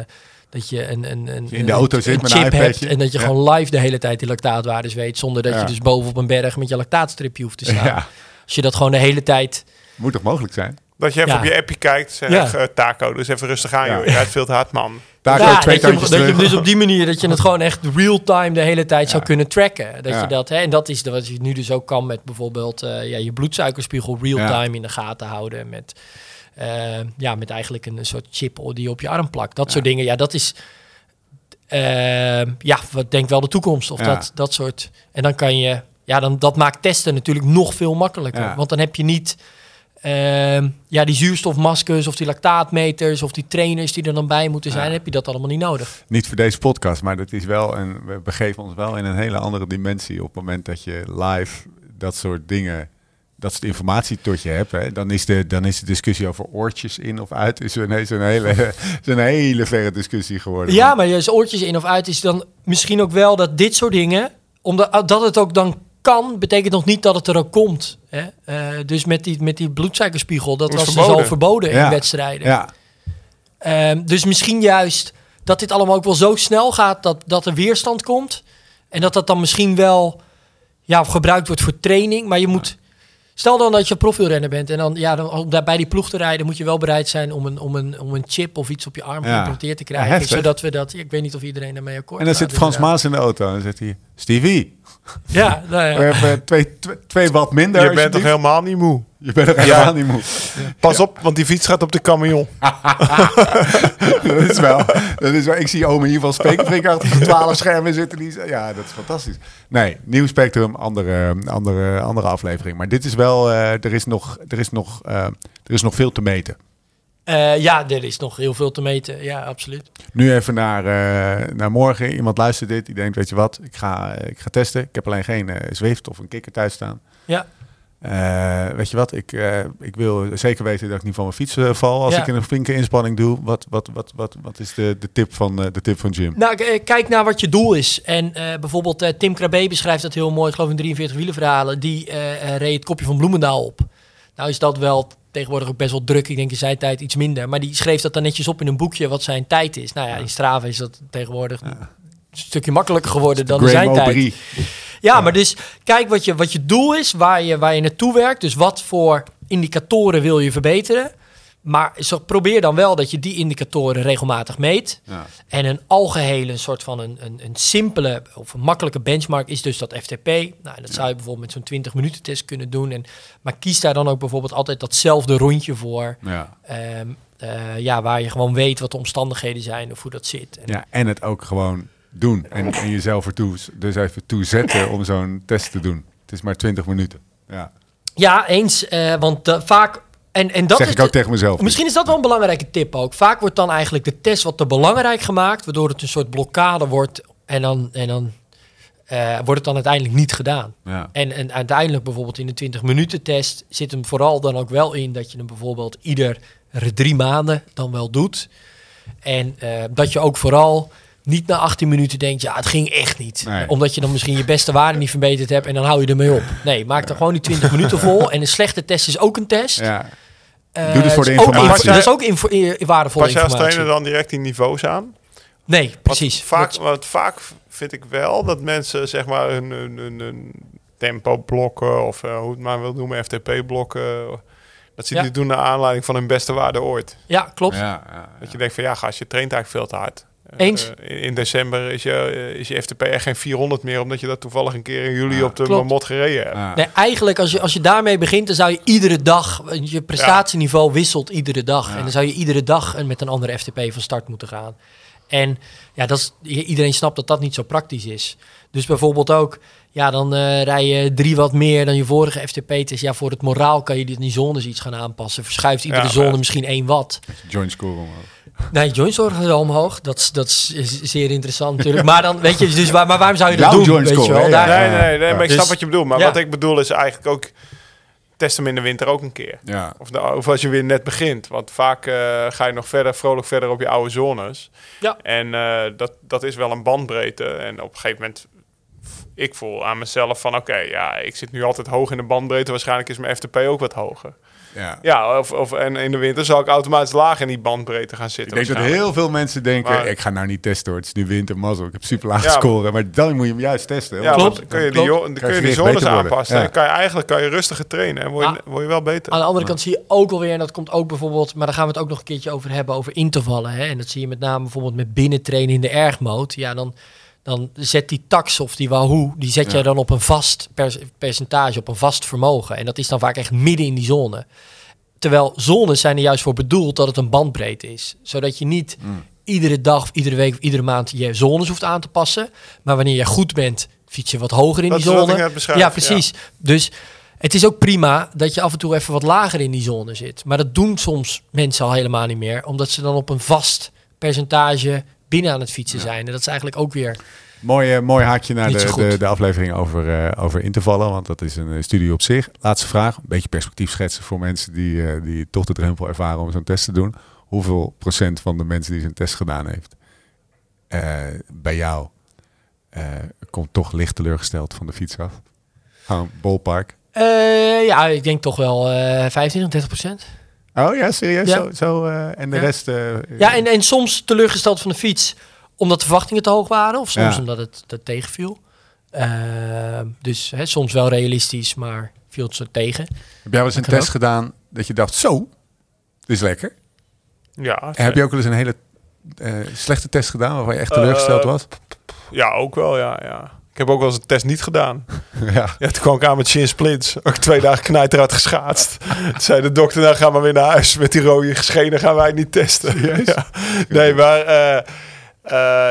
dat je een, een, een, in de auto een, zit een met een chip hebt iPadje. en dat je Ja. gewoon live de hele tijd die lactaatwaardes weet, zonder dat Ja. je dus boven op een berg met je lactaatstripje hoeft te staan. Ja, Als je dat gewoon de hele tijd... moet toch mogelijk zijn? Dat je even Ja. op je appje kijkt. Zeg, Ja. taco, dus even rustig aan, Ja. joh. Je rijdt veel te hard, man. Daar Ja, zo dat, je, dat je hem dus op die manier, dat je het gewoon echt real-time de hele tijd zou kunnen tracken. Dat je dat, hè, en dat is wat je nu dus ook kan met bijvoorbeeld eh, ja, je bloedsuikerspiegel real-time in de gaten houden. Met, eh, ja, met eigenlijk een, een soort chip die je op je arm plakt. Dat soort dingen, ja, dat is... eh, ja, wat denk wel de toekomst. Of dat, dat soort. En dan kan je, ja, dan, dat maakt testen natuurlijk nog veel makkelijker. Want dan heb je niet ehm, ja, die zuurstofmaskers of die lactaatmeters of die trainers die er dan bij moeten zijn. Ja. Heb je dat allemaal niet nodig. Niet voor deze podcast, maar dat is wel een, we begeven ons wel in een hele andere dimensie op het moment dat je live dat soort dingen, dat soort informatie tot je hebt. Hè, dan, is de, dan is de discussie over oortjes in of uit is ineens een hele, is een hele verre discussie geworden. Ja, maar je oortjes in of uit is dan misschien ook wel dat dit soort dingen, omdat dat het ook dan kan, betekent nog niet dat het er ook komt. Hè? Eh, dus met die, met die bloedsuikerspiegel, dat was dus verboden. al verboden Ja. in wedstrijden. Ja, Ehm, dus misschien juist dat dit allemaal ook wel zo snel gaat dat, dat er weerstand komt. En dat dat dan misschien wel ja, gebruikt wordt voor training. Maar je moet. Stel dan dat je profielrenner bent en dan, ja, dan om daar bij die ploeg te rijden, moet je wel bereid zijn om een, om een, om een chip of iets op je arm Ja. geïmplanteerd te krijgen. zodat we dat. Ik weet niet of iedereen daarmee akkoord en dan gaat, zit Frans inderdaad. Maas in de auto en dan zegt hij, Stevie, Ja, nou ja. we hebben twee, twee, twee wat minder. Je bent toch helemaal niet moe? Je bent er Ja. helemaal niet moe. Pas op, want die fiets gaat op de camion. dat is wel, dat is wel. Ik zie Ome hier van Spekenbrink achter de twaalf schermen zitten. Die, ja, dat is fantastisch. Nee, nieuw spectrum, andere, andere, andere aflevering. Maar dit is wel, eh, er, is nog, er, is nog, eh, er is nog veel te meten. Eh, ja, er is nog heel veel te meten. Ja, absoluut. Nu even naar, eh, naar morgen. Iemand luistert dit, die denkt, weet je wat, ik ga, eh, ik ga testen. Ik heb alleen geen Zwift of een kikker thuis staan. Ja. Weet je wat, ik, ik wil zeker weten dat ik niet van mijn fiets val als Ja. ik een flinke inspanning doe. Wat, wat, wat, wat, wat is de, de, tip van, de tip van Jim? Nou, kijk naar wat je doel is. En bijvoorbeeld Tim Krabbe beschrijft dat heel mooi, ik geloof in 43 wielenverhalen. Die reed het kopje van Bloemendaal op. Nou is dat wel tegenwoordig ook best wel druk. Ik denk in zijn tijd iets minder. Maar die schreef dat dan netjes op in een boekje wat zijn tijd is. Nou ja, in Strava is dat tegenwoordig een stukje makkelijker geworden dan in zijn tijd. Aubry. Ja, maar dus kijk wat je, wat je doel is, waar je, waar je naartoe werkt. Dus wat voor indicatoren wil je verbeteren. Maar zo, probeer dan wel dat je die indicatoren regelmatig meet. Ja. En een algehele soort van een, een, een simpele of een makkelijke benchmark is dus dat FTP. Nou, en dat zou je bijvoorbeeld met zo'n 20 minuten test kunnen doen. En, maar kies daar dan ook bijvoorbeeld altijd datzelfde rondje voor. Ja. Ehm, eh, ja, waar je gewoon weet wat de omstandigheden zijn of hoe dat zit. En, ja, en het ook gewoon doen. En, en jezelf ertoe, dus even toe zetten om zo'n test te doen. Het is maar 20 minuten. Ja. Ja, eens. eh, want eh, vaak... En, en dat zeg is ik ook de- tegen mezelf. Misschien is dat wel een belangrijke tip ook. Vaak wordt dan eigenlijk de test wat te belangrijk gemaakt, waardoor het een soort blokkade wordt en dan, en dan eh, wordt het dan uiteindelijk niet gedaan. Ja. En, en uiteindelijk bijvoorbeeld in de 20 minuten test zit hem vooral dan ook wel in dat je hem bijvoorbeeld ieder drie maanden dan wel doet. En eh, dat je ook vooral niet na 18 minuten denkt, ja, het ging echt niet. Nee. Omdat je dan misschien je beste waarde niet verbeterd hebt en dan hou je ermee op. Nee, maak er gewoon die 20 minuten vol. En een slechte test is ook een test. Ja. Eh, Doe dus voor de is ook informatie. info- Dat is ook info- eh, waardevolle Pas je als informatie. trainer dan direct die niveaus aan? Nee, precies. Vaak, want vaak vind ik wel dat mensen zeg maar hun, hun, hun, hun tempo blokken of eh, hoe het maar wil noemen, FTP blokken. Dat ze Ja. die doen naar aanleiding van hun beste waarde ooit. ja, klopt. Ja, ja, Dat je denkt van ja, gast, je traint eigenlijk veel te hard. Eh, Eens. eh, in, december is je, eh, is je FTP echt geen 400 meer, omdat je dat toevallig een keer in juli Ja, op de klopt. Marmot gereden hebt. ja. Nee, eigenlijk als je, als je daarmee begint, dan zou je iedere dag, je prestatieniveau wisselt iedere dag. Ja. En dan zou je iedere dag een- met een andere FTP van start moeten gaan. En ja, dat is, iedereen snapt dat dat niet zo praktisch is. Dus bijvoorbeeld ook, ja, dan eh rij je drie wat meer dan je vorige FTP-test. Ja, voor het moraal kan je die, die zones iets gaan aanpassen. Verschuift iedere Ja, zone ja. misschien 1 watt. Joint score omhoog. Nee, joint zorgen wel omhoog. Dat, is- dat is zeer interessant natuurlijk. Maar dan, weet je, dus waar, maar waarom zou je dat Jouw doen? Weet je wel? Daar. Nee, nee, nee, maar ik Dus- snap wat je bedoelt. Maar ja. wat ik bedoel is eigenlijk ook, test hem in de winter ook een keer. Ja. Of, nou, of als je weer net begint. Want vaak eh, ga je nog verder, vrolijk verder op je oude zones. Ja. En eh, dat, dat is wel een bandbreedte. En op een gegeven moment, ik voel aan mezelf van... Oké, ja, ik zit nu altijd hoog in de bandbreedte. Waarschijnlijk is mijn FTP ook wat hoger. Ja. Ja, of, of, en in de winter zal ik automatisch laag in die bandbreedte gaan Ik zitten. denk dat heel veel mensen denken, Maar- ik ga nou niet testen hoor, het is nu winter, mazzel, ik heb super laag Ja, scoren. Maar dan moet je hem juist testen. Ja, want Klopt. dan kun je die, Klopt. kun je je die zones aanpassen. Ja. Kan je eigenlijk kan je rustiger trainen. En word je, Ah. word je wel beter. Aan de andere kant zie je ook alweer, en dat komt ook bijvoorbeeld, maar daar gaan we het ook nog een keertje over hebben, over intervallen. Hè? En dat zie je met name bijvoorbeeld met binnentrainen in de ergmode. Ja, dan, dan zet die tax of die wahoo, die zet Ja. jij dan op een vast per- percentage, op een vast vermogen. En dat is dan vaak echt midden in die zone. Terwijl zones zijn er juist voor bedoeld dat het een bandbreedte is. Zodat je niet Mm. iedere dag, of iedere week of iedere maand je zones hoeft aan te passen. Maar wanneer je goed bent, fiets je wat hoger in Dat die zone. ja, precies. Dus het is ook prima dat je af en toe even wat lager in die zone zit. Maar dat doen soms mensen al helemaal niet meer. Omdat ze dan op een vast percentage binnen aan het fietsen zijn. En dat is eigenlijk ook weer... Mooi, eh, mooi haakje naar de, de, de aflevering over, eh, over intervallen, want dat is een eh, studie op zich. Laatste vraag, een beetje perspectief schetsen voor mensen die, die toch de drempel ervaren om zo'n test te doen. Hoeveel procent van de mensen die zo'n test gedaan heeft, bij jou, komt toch licht teleurgesteld van de fiets af? Gewoon ballpark. Ja, ik denk toch wel eh 25, 30 procent. Oh ja, serieus? Ja. Zo, zo, eh, en de Ja. rest... eh, Ja, en, en soms teleurgesteld van de fiets omdat de verwachtingen te hoog waren. Of soms Ja. omdat het dat tegenviel. Eh, dus hè, soms wel realistisch, maar viel het zo tegen. Heb jij wel eens een Dat test gedaan dat je dacht, zo, dit is lekker? Ja, En heb je ook wel eens een hele eh, slechte test gedaan waarvan je echt teleurgesteld was? ja, ook wel, ja, ja. Ik heb ook wel eens een test niet gedaan. ja. Ja, toen kwam ik aan met shin splints. Ook twee dagen knijteruit geschaatst. Toen zei de dokter, nou gaan we weer naar huis. Met die rode schenen gaan wij niet testen. Ja. Nee, maar... Eh,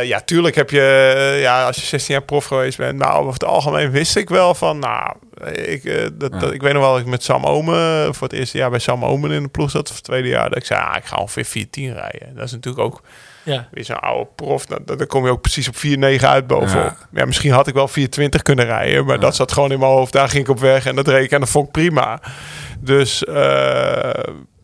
ja, tuurlijk heb je, eh, ja, als je 16 jaar prof geweest bent, maar over het algemeen wist ik wel van, nou, ik, eh, dat, Ja. dat- ik weet nog wel dat ik met Sam Omen voor het eerste jaar bij Sam Omen in de ploeg zat, of het tweede jaar, dat ik zei, ah, ik ga ongeveer 4-10 rijden. Dat is natuurlijk ook Ja. weer zo'n oude prof, dan, dan kom je ook precies op 4-9 uit bovenop. Ja. Ja. misschien had ik wel 4-20 kunnen rijden, maar dat zat gewoon in mijn hoofd. Daar ging ik op weg en dat reed ik en dat vond ik prima. Dus eh,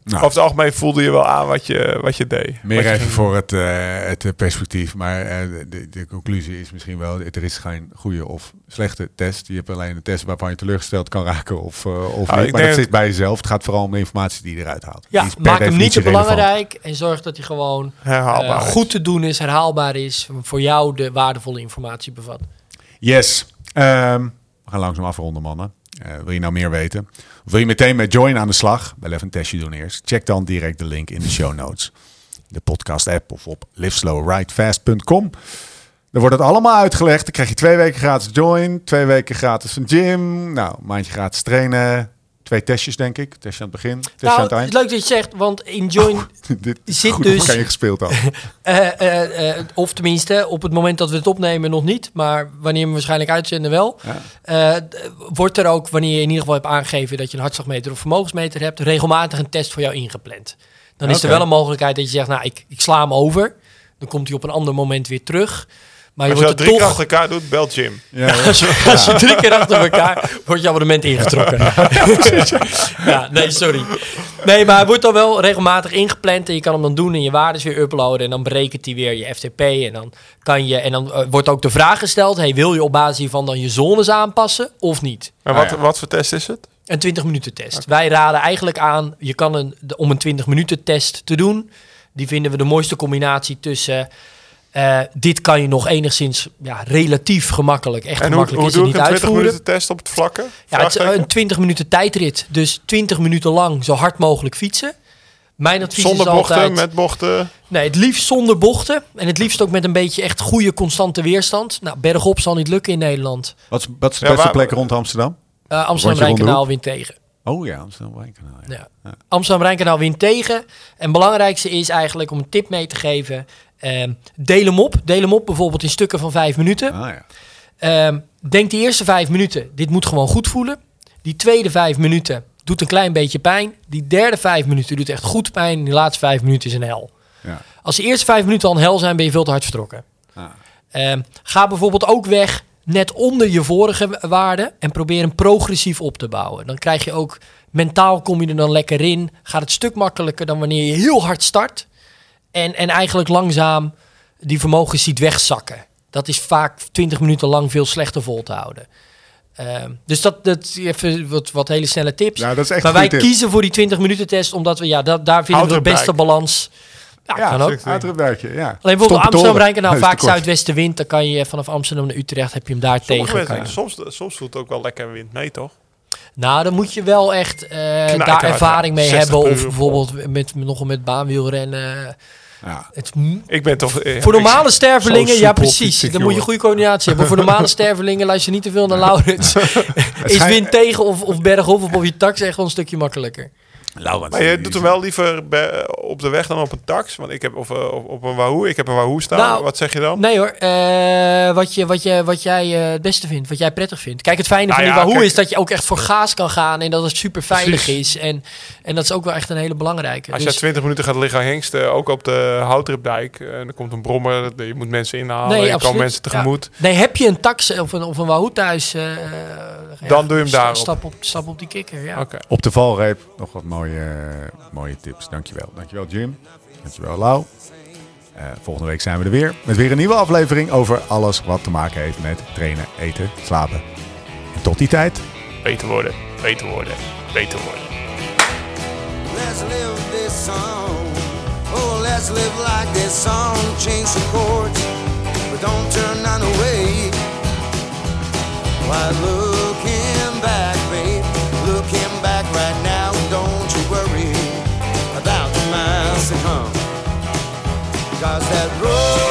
Nou. over het algemeen voelde je wel aan wat je, wat je deed. Meer je even ging voor het, eh, het eh, perspectief. Maar eh, de, de conclusie is misschien wel... er is geen goede of slechte test. Je hebt alleen een test waarvan je teleurgesteld kan raken of, of niet. ik Maar denk- dat zit bij jezelf. Het gaat vooral om de informatie die je eruit haalt. Ja, Die is per maak hem niet te relevant. belangrijk en zorg dat hij gewoon eh, goed te doen is, herhaalbaar is, voor jou de waardevolle informatie bevat. Yes. Ehm, we gaan langzaam afronden, mannen. Eh, wil je nou meer weten? Of wil je meteen met Join aan de slag? Wel even een testje doen eerst. Check dan direct de link in de show notes. De podcast app of op liveslowridefast.com. Daar wordt het allemaal uitgelegd. Dan krijg je twee weken gratis Join. Twee weken gratis een gym. Nou, maandje gratis trainen. Twee testjes, denk ik. Testje aan het begin. Testje aan Nou, het het eind. is leuk dat je zegt, want in Join, Dit zit goed dus- je gespeeld al. eh, eh, eh, of tenminste op het moment dat we het opnemen nog niet, maar wanneer we waarschijnlijk uitzenden wel, Ja. wordt er ook, wanneer je in ieder geval hebt aangegeven dat je een hartslagmeter of vermogensmeter hebt, regelmatig een test voor jou ingepland. Dan is er wel een mogelijkheid dat je zegt, nou, ik, ik sla hem over. Dan komt hij op een ander moment weer terug. Maar je Als je wordt dat drie keer toch... achter elkaar doet, bel Jim. Ja, ja. Als je, als je drie keer achter elkaar wordt je abonnement ingetrokken. ja, nee, sorry. Nee, maar hij wordt dan wel regelmatig ingepland en je kan hem dan doen en je waardes weer uploaden en dan berekent hij weer je FTP en dan kan je en dan eh, wordt ook de vraag gesteld: hey, wil je op basis hiervan dan je zones aanpassen of niet? En Ah, wat, ja. wat voor test is het? Een 20 minuten test. Wij raden eigenlijk aan, je kan een, om een 20 minuten test te doen. Die vinden we de mooiste combinatie tussen. Eh, dit kan je nog enigszins ja, relatief gemakkelijk. Echt En hoe, gemakkelijk hoe is het ik niet een 20 uitvoeren. minuten test op het vlakke? Ja, het is een 20 minuten tijdrit. Dus 20 minuten lang zo hard mogelijk fietsen. Mijn advies Zonder is bochten, altijd... met bochten. Nee, het liefst zonder bochten. En het liefst ook met een beetje echt goede, constante weerstand. Nou, bergop zal niet lukken in Nederland. Wat, is, wat is de Ja, beste waar- plek rond Amsterdam? Uh, Rondje Amsterdam-Rijnkanaal wint tegen. Oh ja, Amsterdam Wijnkanaal. Ja. Ja. Amsterdam-Rijnkanaal wint tegen. En het belangrijkste is eigenlijk om een tip mee te geven. Ehm, deel hem op. Deel hem op bijvoorbeeld in stukken van vijf minuten. Ah, ja. Ehm, denk die eerste vijf minuten, dit moet gewoon goed voelen. Die tweede vijf minuten doet een klein beetje pijn. Die derde vijf minuten doet echt goed pijn. Die laatste vijf minuten is een hel. Ja. Als de eerste vijf minuten al een hel zijn, ben je veel te hard vertrokken. Ah. Ehm, ga bijvoorbeeld ook weg net onder je vorige waarde en probeer hem progressief op te bouwen. Dan krijg je ook mentaal kom je er dan lekker in. Gaat het stuk makkelijker dan wanneer je heel hard start en, en eigenlijk langzaam die vermogens ziet wegzakken. Dat is vaak 20 minuten lang veel slechter vol te houden. Ehm, dus dat, dat even wat, wat hele snelle tips. Ja, dat is echt maar wij tip. kiezen voor die 20 minuten test omdat we ja, dat, daar vinden we de beste bike. balans. Ja, Ja, kan ook. Uitrupwerkje, ja. Alleen bijvoorbeeld Amsterdam. Rijnkanaal, vaak zuidwestenwind. Dan kan je vanaf Amsterdam naar Utrecht, heb je hem daar Sommige tegen. mensen, soms, soms voelt het ook wel lekker wind mee, toch? Nou, dan moet je wel echt eh, daar ervaring ja. mee 60 hebben. Of bijvoorbeeld met, met, nog met baanwielrennen. Ja. Het, Ik ben toch... eh, voor ik- normale stervelingen, ja precies. Dan moet je goede coördinatie hebben. Voor normale stervelingen luister niet te veel naar Laurens. is wind tegen of, of bergop of op je tax echt wel een stukje makkelijker. Laurens, Maar je doet hem wel liever bij- op de weg dan op een tax. Want ik heb of, eh, op, op een Wahoo. Ik heb een Wahoo staan. Nou, Wat zeg je dan? Nee hoor, eh, wat, je, wat, je, wat jij eh, het beste vindt, wat jij prettig vindt. Kijk, het fijne Nou van die Wahoo kijk- is dat je ook echt voor gaas kan gaan en dat het super veilig Precies. is. En, en dat is ook wel echt een hele belangrijke. Als je Dus- 20 minuten gaat liggen hengsten, ook op de Houtripdijk. eh, En er komt een brommer. Je moet mensen inhalen. Nee, je kan mensen tegemoet. Ja. Nee, heb je een tax of een, of een Wahoo thuis? eh, ja, Dan doe je hem daarop. Stap op, stap op die kikker, ja. Oké. Op de valreep nog wat mooie, mooie tips. Dankjewel. Dankjewel Jim. Dankjewel Lau. Eh, volgende week zijn we er weer. Met weer een nieuwe aflevering over alles wat te maken heeft met trainen, eten, slapen. En tot die tijd. Beter worden. Beter worden. Beter worden. Let's live this song. Oh, let's live like this song. Change the chords, but don't turn none away. Why, looking stars that roll.